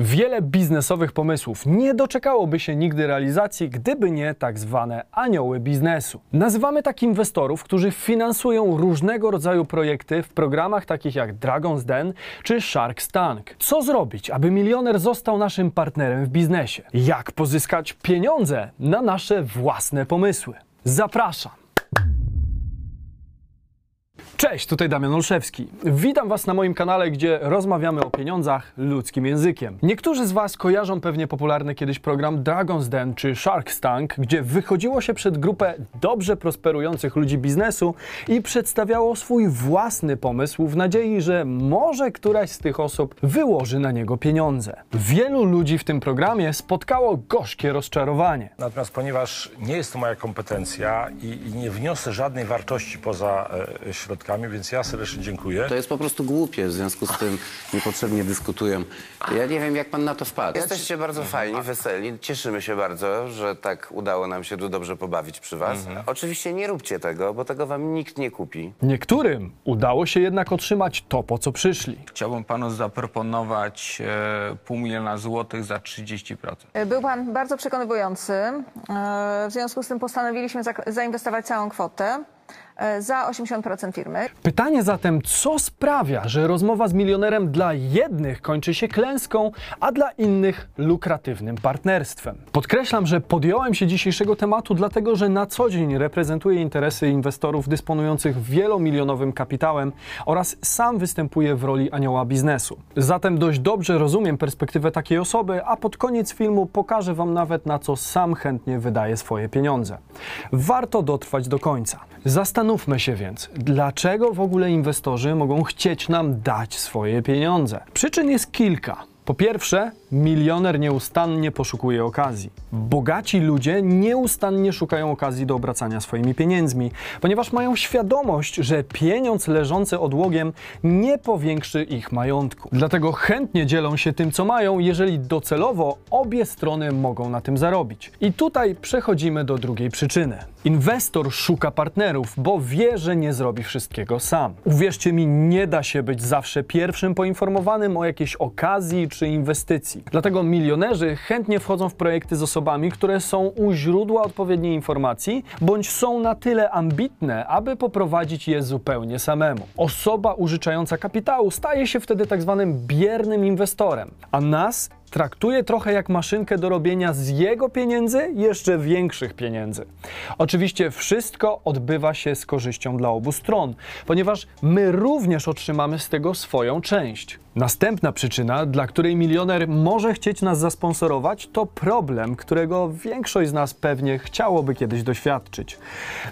Wiele biznesowych pomysłów nie doczekałoby się nigdy realizacji, gdyby nie tak zwane anioły biznesu. Nazywamy tak inwestorów, którzy finansują różnego rodzaju projekty w programach takich jak Dragon's Den czy Shark Tank. Co zrobić, aby milioner został naszym partnerem w biznesie? Jak pozyskać pieniądze na nasze własne pomysły? Zapraszam! Cześć, tutaj Damian Olszewski. Witam Was na moim kanale, gdzie rozmawiamy o pieniądzach ludzkim językiem. Niektórzy z Was kojarzą pewnie popularny kiedyś program Dragon's Den czy Shark Tank, gdzie wychodziło się przed grupę dobrze prosperujących ludzi biznesu i przedstawiało swój własny pomysł w nadziei, że może któraś z tych osób wyłoży na niego pieniądze. Wielu ludzi w tym programie spotkało gorzkie rozczarowanie. Natomiast ponieważ nie jest to moja kompetencja i, i nie wniosę żadnej wartości poza e, środkami, więc ja serdecznie dziękuję. To jest po prostu głupie, w związku z tym niepotrzebnie dyskutują. Ja nie wiem, jak pan na to wpadł. Jesteście bardzo fajni, weseli. Cieszymy się bardzo, że tak udało nam się tu dobrze pobawić przy was. Oczywiście nie róbcie tego, bo tego wam nikt nie kupi. Niektórym udało się jednak otrzymać to, po co przyszli. Chciałbym panu zaproponować e, pół miliona złotych za 30%. Był pan bardzo przekonywujący. E, W związku z tym postanowiliśmy zak- zainwestować całą kwotę e, za 80% firmy. Pytanie zatem, co sprawia, że rozmowa z milionerem dla jednych kończy się klęską, a dla innych lukratywnym partnerstwem? Podkreślam, że podjąłem się dzisiejszego tematu, dlatego że na co dzień reprezentuję interesy inwestorów dysponujących wielomilionowym kapitałem oraz sam występuję w roli anioła biznesu. Zatem dość dobrze rozumiem perspektywę takiej osoby, a pod koniec filmu pokażę Wam nawet na co sam chętnie wydaje swoje pieniądze. Warto dotrwać do końca. Zastanówmy się więc, dlaczego w ogóle inwestorzy mogą chcieć nam dać swoje pieniądze? Przyczyn jest kilka. Po pierwsze, milioner nieustannie poszukuje okazji. Bogaci ludzie nieustannie szukają okazji do obracania swoimi pieniędzmi, ponieważ mają świadomość, że pieniądz leżący odłogiem nie powiększy ich majątku. Dlatego chętnie dzielą się tym, co mają, jeżeli docelowo obie strony mogą na tym zarobić. I tutaj przechodzimy do drugiej przyczyny. Inwestor szuka partnerów, bo wie, że nie zrobi wszystkiego sam. Uwierzcie mi, nie da się być zawsze pierwszym poinformowanym o jakiejś okazji czy inwestycji. Dlatego milionerzy chętnie wchodzą w projekty z osobami, które są u źródła odpowiedniej informacji, bądź są na tyle ambitne, aby poprowadzić je zupełnie samemu. Osoba użyczająca kapitału staje się wtedy tak zwanym biernym inwestorem, a nas traktuje trochę jak maszynkę do robienia z jego pieniędzy jeszcze większych pieniędzy. Oczywiście wszystko odbywa się z korzyścią dla obu stron, ponieważ my również otrzymamy z tego swoją część. Następna przyczyna, dla której milioner może chcieć nas zasponsorować, to problem, którego większość z nas pewnie chciałoby kiedyś doświadczyć.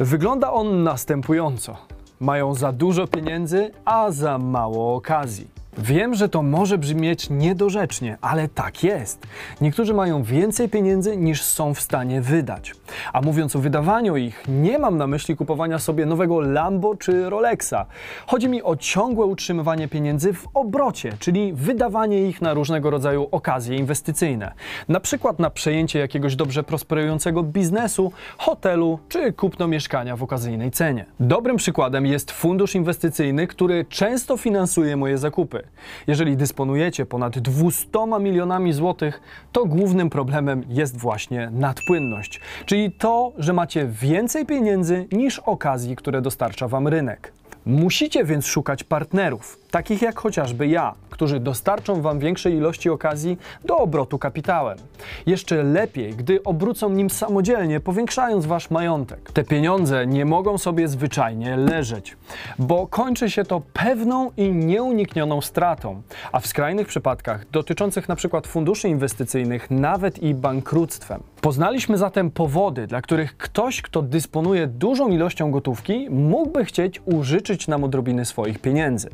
Wygląda on następująco. Mają za dużo pieniędzy, a za mało okazji. Wiem, że to może brzmieć niedorzecznie, ale tak jest. Niektórzy mają więcej pieniędzy niż są w stanie wydać. A mówiąc o wydawaniu ich, nie mam na myśli kupowania sobie nowego Lambo czy Rolexa. Chodzi mi o ciągłe utrzymywanie pieniędzy w obrocie, czyli wydawanie ich na różnego rodzaju okazje inwestycyjne. Na przykład na przejęcie jakiegoś dobrze prosperującego biznesu, hotelu czy kupno mieszkania w okazyjnej cenie. Dobrym przykładem jest fundusz inwestycyjny, który często finansuje moje zakupy. Jeżeli dysponujecie ponad 200 milionami złotych, to głównym problemem jest właśnie nadpłynność, czyli to, że macie więcej pieniędzy niż okazji, które dostarcza wam rynek. Musicie więc szukać partnerów, takich jak chociażby ja, którzy dostarczą Wam większej ilości okazji do obrotu kapitałem. Jeszcze lepiej, gdy obrócą nim samodzielnie, powiększając Wasz majątek. Te pieniądze nie mogą sobie zwyczajnie leżeć, bo kończy się to pewną i nieuniknioną stratą, a w skrajnych przypadkach dotyczących np. funduszy inwestycyjnych nawet i bankructwem. Poznaliśmy zatem powody, dla których ktoś, kto dysponuje dużą ilością gotówki, mógłby chcieć użyczyć nam odrobiny swoich pieniędzy.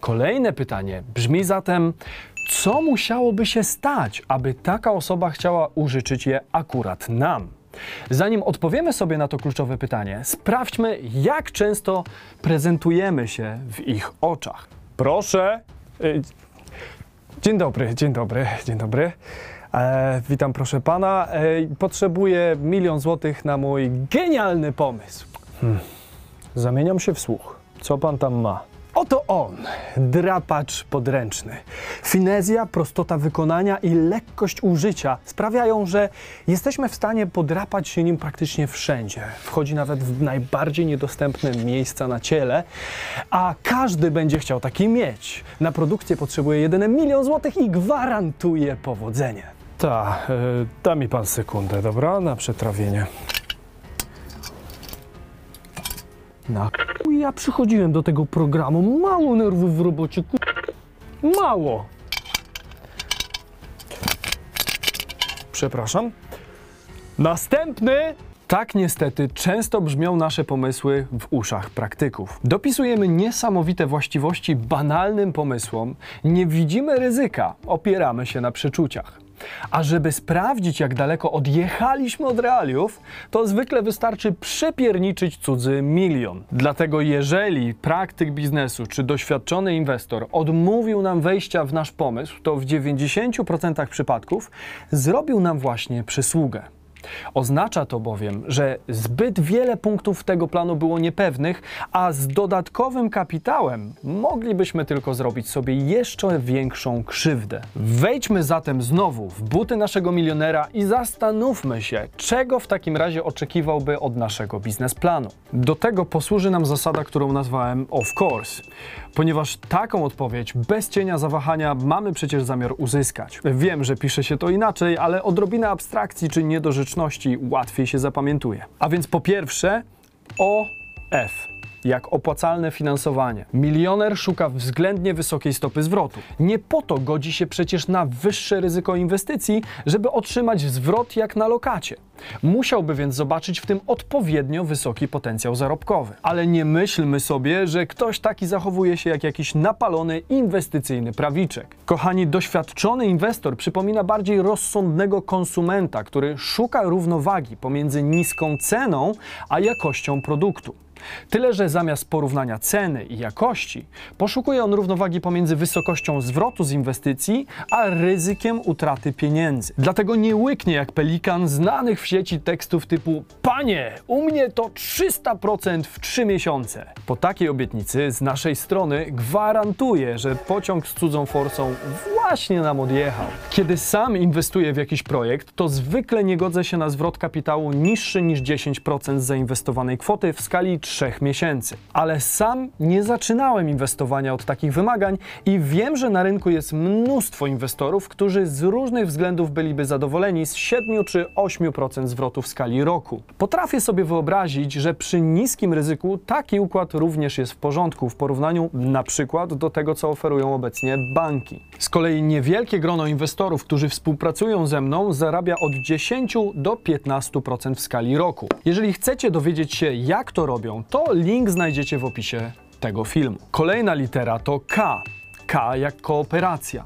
Kolejne pytanie brzmi zatem, co musiałoby się stać, aby taka osoba chciała użyczyć je akurat nam? Zanim odpowiemy sobie na to kluczowe pytanie, sprawdźmy, jak często prezentujemy się w ich oczach. Proszę. y, Dzień dobry, dzień dobry, dzień dobry. E, witam, proszę pana. E, potrzebuję milion złotych na mój genialny pomysł. Hmm. Zamieniam się w słuch. Co pan tam ma? Oto on, drapacz podręczny. Finezja, prostota wykonania i lekkość użycia sprawiają, że jesteśmy w stanie podrapać się nim praktycznie wszędzie. Wchodzi nawet w najbardziej niedostępne miejsca na ciele, a każdy będzie chciał taki mieć. Na produkcję potrzebuje jedynie milion złotych i gwarantuje powodzenie. Tak, da mi pan sekundę, dobra? Na przetrawienie. Na ja przychodziłem do tego programu. Mało nerwów w robocie. Mało. Przepraszam. Następny! Tak niestety często brzmią nasze pomysły w uszach praktyków. Dopisujemy niesamowite właściwości banalnym pomysłom, nie widzimy ryzyka, opieramy się na przeczuciach. A żeby sprawdzić, jak daleko odjechaliśmy od realiów, to zwykle wystarczy przepierniczyć cudzy milion. Dlatego jeżeli praktyk biznesu czy doświadczony inwestor odmówił nam wejścia w nasz pomysł, to w 90% przypadków zrobił nam właśnie przysługę. Oznacza to bowiem, że zbyt wiele punktów tego planu było niepewnych, a z dodatkowym kapitałem moglibyśmy tylko zrobić sobie jeszcze większą krzywdę. Wejdźmy zatem znowu w buty naszego milionera i zastanówmy się, czego w takim razie oczekiwałby od naszego biznesplanu. Do tego posłuży nam zasada, którą nazwałem of course, ponieważ taką odpowiedź bez cienia zawahania mamy przecież zamiar uzyskać. Wiem, że pisze się to inaczej, ale odrobina abstrakcji czy niedorzeczności łatwiej się zapamiętuje. A więc po pierwsze OF jak opłacalne finansowanie. Milioner szuka względnie wysokiej stopy zwrotu. Nie po to godzi się przecież na wyższe ryzyko inwestycji, żeby otrzymać zwrot jak na lokacie. Musiałby więc zobaczyć w tym odpowiednio wysoki potencjał zarobkowy. Ale nie myślmy sobie, że ktoś taki zachowuje się jak jakiś napalony inwestycyjny prawiczek. Kochani, doświadczony inwestor przypomina bardziej rozsądnego konsumenta, który szuka równowagi pomiędzy niską ceną a jakością produktu. Tyle, że zamiast porównania ceny i jakości, poszukuje on równowagi pomiędzy wysokością zwrotu z inwestycji, a ryzykiem utraty pieniędzy. Dlatego nie łyknie jak pelikan znanych w sieci tekstów typu Panie, u mnie to 300% w 3 miesiące. Po takiej obietnicy z naszej strony gwarantuję, że pociąg z cudzą forsą właśnie nam odjechał. Kiedy sam inwestuję w jakiś projekt, to zwykle nie godzę się na zwrot kapitału niższy niż 10% z zainwestowanej kwoty w skali 3 miesięcy. Ale sam nie zaczynałem inwestowania od takich wymagań i wiem, że na rynku jest mnóstwo inwestorów, którzy z różnych względów byliby zadowoleni z 7 czy 8% zwrotu w skali roku. Potrafię sobie wyobrazić, że przy niskim ryzyku taki układ również jest w porządku w porównaniu na przykład do tego, co oferują obecnie banki. Z kolei niewielkie grono inwestorów, którzy współpracują ze mną, zarabia od 10 do 15% w skali roku. Jeżeli chcecie dowiedzieć się, jak to robią, to link znajdziecie w opisie tego filmu. Kolejna litera to K. K jak kooperacja.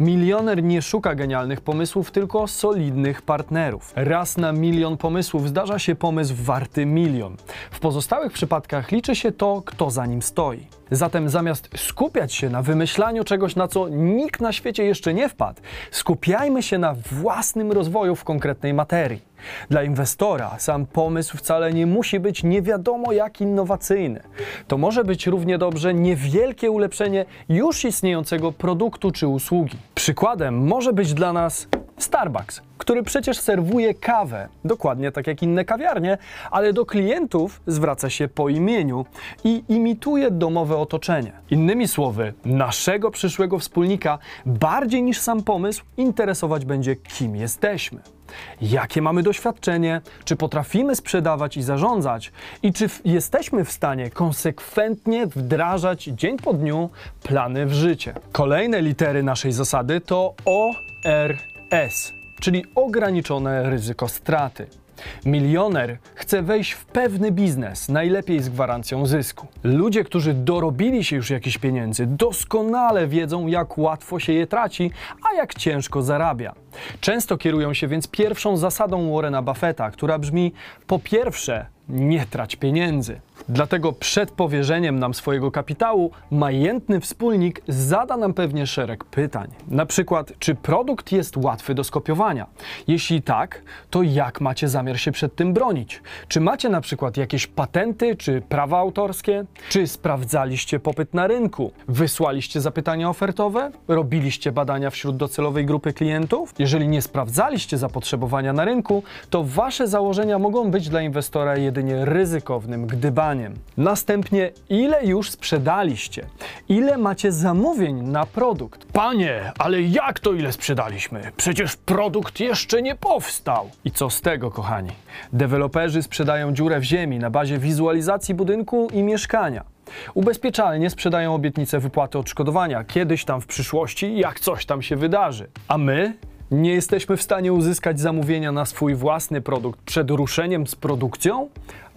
Milioner nie szuka genialnych pomysłów, tylko solidnych partnerów. Raz na milion pomysłów zdarza się pomysł warty milion. W pozostałych przypadkach liczy się to, kto za nim stoi. Zatem zamiast skupiać się na wymyślaniu czegoś, na co nikt na świecie jeszcze nie wpadł, skupiajmy się na własnym rozwoju w konkretnej materii. Dla inwestora sam pomysł wcale nie musi być nie wiadomo jak innowacyjny. To może być równie dobrze niewielkie ulepszenie już istniejącego produktu czy usługi. Przykładem może być dla nas Starbucks, który przecież serwuje kawę, dokładnie tak jak inne kawiarnie, ale do klientów zwraca się po imieniu i imituje domowe otoczenie. Innymi słowy, naszego przyszłego wspólnika bardziej niż sam pomysł interesować będzie, kim jesteśmy. Jakie mamy doświadczenie, czy potrafimy sprzedawać i zarządzać, i czy jesteśmy w stanie konsekwentnie wdrażać dzień po dniu plany w życie. Kolejne litery naszej zasady to ORS, czyli ograniczone ryzyko straty. Milioner chce wejść w pewny biznes, najlepiej z gwarancją zysku. Ludzie, którzy dorobili się już jakichś pieniędzy, doskonale wiedzą, jak łatwo się je traci, a jak ciężko zarabia. Często kierują się więc pierwszą zasadą Warrena Buffetta, która brzmi: po pierwsze, nie trać pieniędzy. Dlatego przed powierzeniem nam swojego kapitału majętny wspólnik zada nam pewnie szereg pytań. Na przykład, czy produkt jest łatwy do skopiowania? Jeśli tak, to jak macie zamiar się przed tym bronić? Czy macie na przykład jakieś patenty czy prawa autorskie? Czy sprawdzaliście popyt na rynku? Wysłaliście zapytania ofertowe? Robiliście badania wśród docelowej grupy klientów? Jeżeli nie sprawdzaliście zapotrzebowania na rynku, to wasze założenia mogą być dla inwestora jedynie ryzykownym Następnie, ile już sprzedaliście? Ile macie zamówień na produkt? Panie, ale jak to ile sprzedaliśmy? Przecież produkt jeszcze nie powstał. I co z tego, kochani? Deweloperzy sprzedają dziurę w ziemi na bazie wizualizacji budynku i mieszkania. Ubezpieczalnie sprzedają obietnicę wypłaty odszkodowania kiedyś tam w przyszłości, jak coś tam się wydarzy. A my nie jesteśmy w stanie uzyskać zamówienia na swój własny produkt przed ruszeniem z produkcją?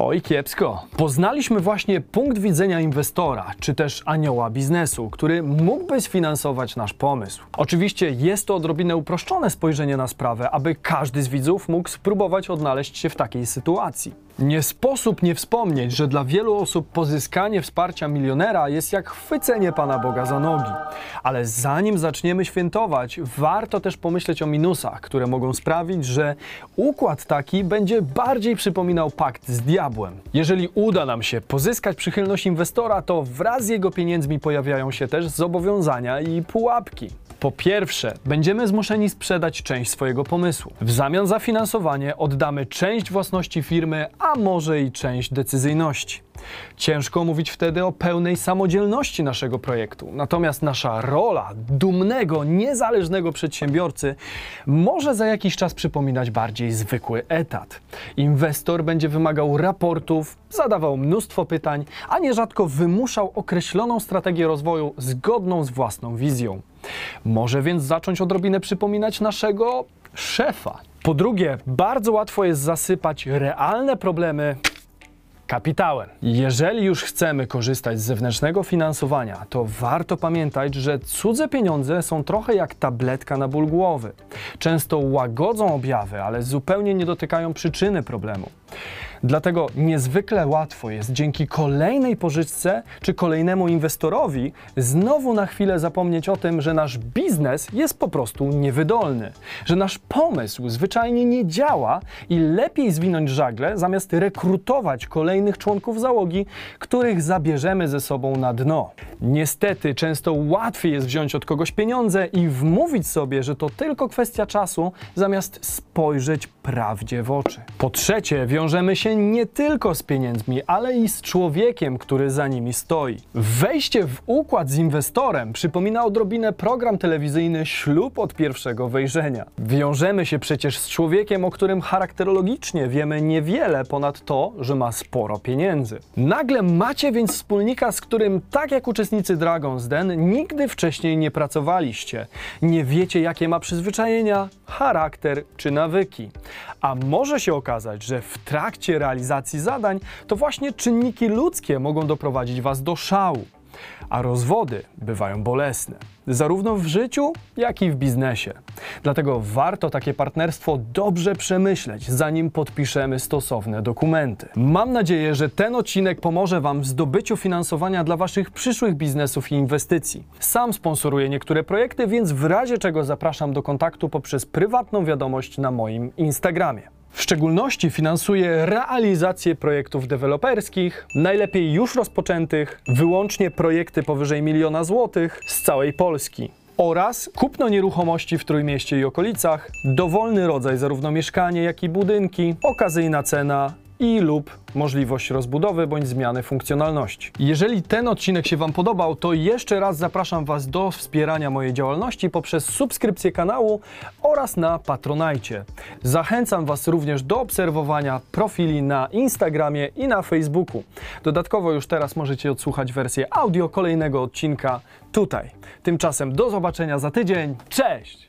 Oj, kiepsko. Poznaliśmy właśnie punkt widzenia inwestora, czy też anioła biznesu, który mógłby sfinansować nasz pomysł. Oczywiście jest to odrobinę uproszczone spojrzenie na sprawę, aby każdy z widzów mógł spróbować odnaleźć się w takiej sytuacji. Nie sposób nie wspomnieć, że dla wielu osób pozyskanie wsparcia milionera jest jak chwycenie Pana Boga za nogi. Ale zanim zaczniemy świętować, warto też pomyśleć o minusach, które mogą sprawić, że układ taki będzie bardziej przypominał pakt z diabłem. Jeżeli uda nam się pozyskać przychylność inwestora, to wraz z jego pieniędzmi pojawiają się też zobowiązania i pułapki. Po pierwsze, będziemy zmuszeni sprzedać część swojego pomysłu. W zamian za finansowanie oddamy część własności firmy, a może i część decyzyjności. Ciężko mówić wtedy o pełnej samodzielności naszego projektu. Natomiast nasza rola dumnego, niezależnego przedsiębiorcy może za jakiś czas przypominać bardziej zwykły etat. Inwestor będzie wymagał raportów, zadawał mnóstwo pytań, a nierzadko wymuszał określoną strategię rozwoju zgodną z własną wizją. Może więc zacząć odrobinę przypominać naszego szefa. Po drugie, bardzo łatwo jest zasypać realne problemy kapitałem. Jeżeli już chcemy korzystać z zewnętrznego finansowania, to warto pamiętać, że cudze pieniądze są trochę jak tabletka na ból głowy. Często łagodzą objawy, ale zupełnie nie dotykają przyczyny problemu. Dlatego niezwykle łatwo jest dzięki kolejnej pożyczce czy kolejnemu inwestorowi znowu na chwilę zapomnieć o tym, że nasz biznes jest po prostu niewydolny, że nasz pomysł zwyczajnie nie działa i lepiej zwinąć żagle zamiast rekrutować kolejnych członków załogi, których zabierzemy ze sobą na dno. Niestety często łatwiej jest wziąć od kogoś pieniądze i wmówić sobie, że to tylko kwestia czasu, zamiast spojrzeć prawdzie w oczy. Po trzecie, wiążemy się nie tylko z pieniędzmi, ale i z człowiekiem, który za nimi stoi. Wejście w układ z inwestorem przypomina odrobinę program telewizyjny Ślub od pierwszego wejrzenia. Wiążemy się przecież z człowiekiem, o którym charakterologicznie wiemy niewiele ponad to, że ma sporo pieniędzy. Nagle macie więc wspólnika, z którym, tak jak uczestnicy Dragon's Den, nigdy wcześniej nie pracowaliście. Nie wiecie, jakie ma przyzwyczajenia, charakter czy nawyki. A może się okazać, że w trakcie realizacji zadań to właśnie czynniki ludzkie mogą doprowadzić Was do szału. A rozwody bywają bolesne, zarówno w życiu, jak i w biznesie. Dlatego warto takie partnerstwo dobrze przemyśleć, zanim podpiszemy stosowne dokumenty. Mam nadzieję, że ten odcinek pomoże Wam w zdobyciu finansowania dla Waszych przyszłych biznesów i inwestycji. Sam sponsoruję niektóre projekty, więc w razie czego zapraszam do kontaktu poprzez prywatną wiadomość na moim Instagramie. W szczególności finansuje realizację projektów deweloperskich, najlepiej już rozpoczętych, wyłącznie projekty powyżej miliona złotych z całej Polski. Oraz kupno nieruchomości w Trójmieście i okolicach, dowolny rodzaj zarówno mieszkanie, jak i budynki, okazyjna cena i lub możliwość rozbudowy bądź zmiany funkcjonalności. Jeżeli ten odcinek się Wam podobał, to jeszcze raz zapraszam Was do wspierania mojej działalności poprzez subskrypcję kanału oraz na Patronajcie. Zachęcam Was również do obserwowania profili na Instagramie i na Facebooku. Dodatkowo już teraz możecie odsłuchać wersję audio kolejnego odcinka tutaj. Tymczasem do zobaczenia za tydzień. Cześć!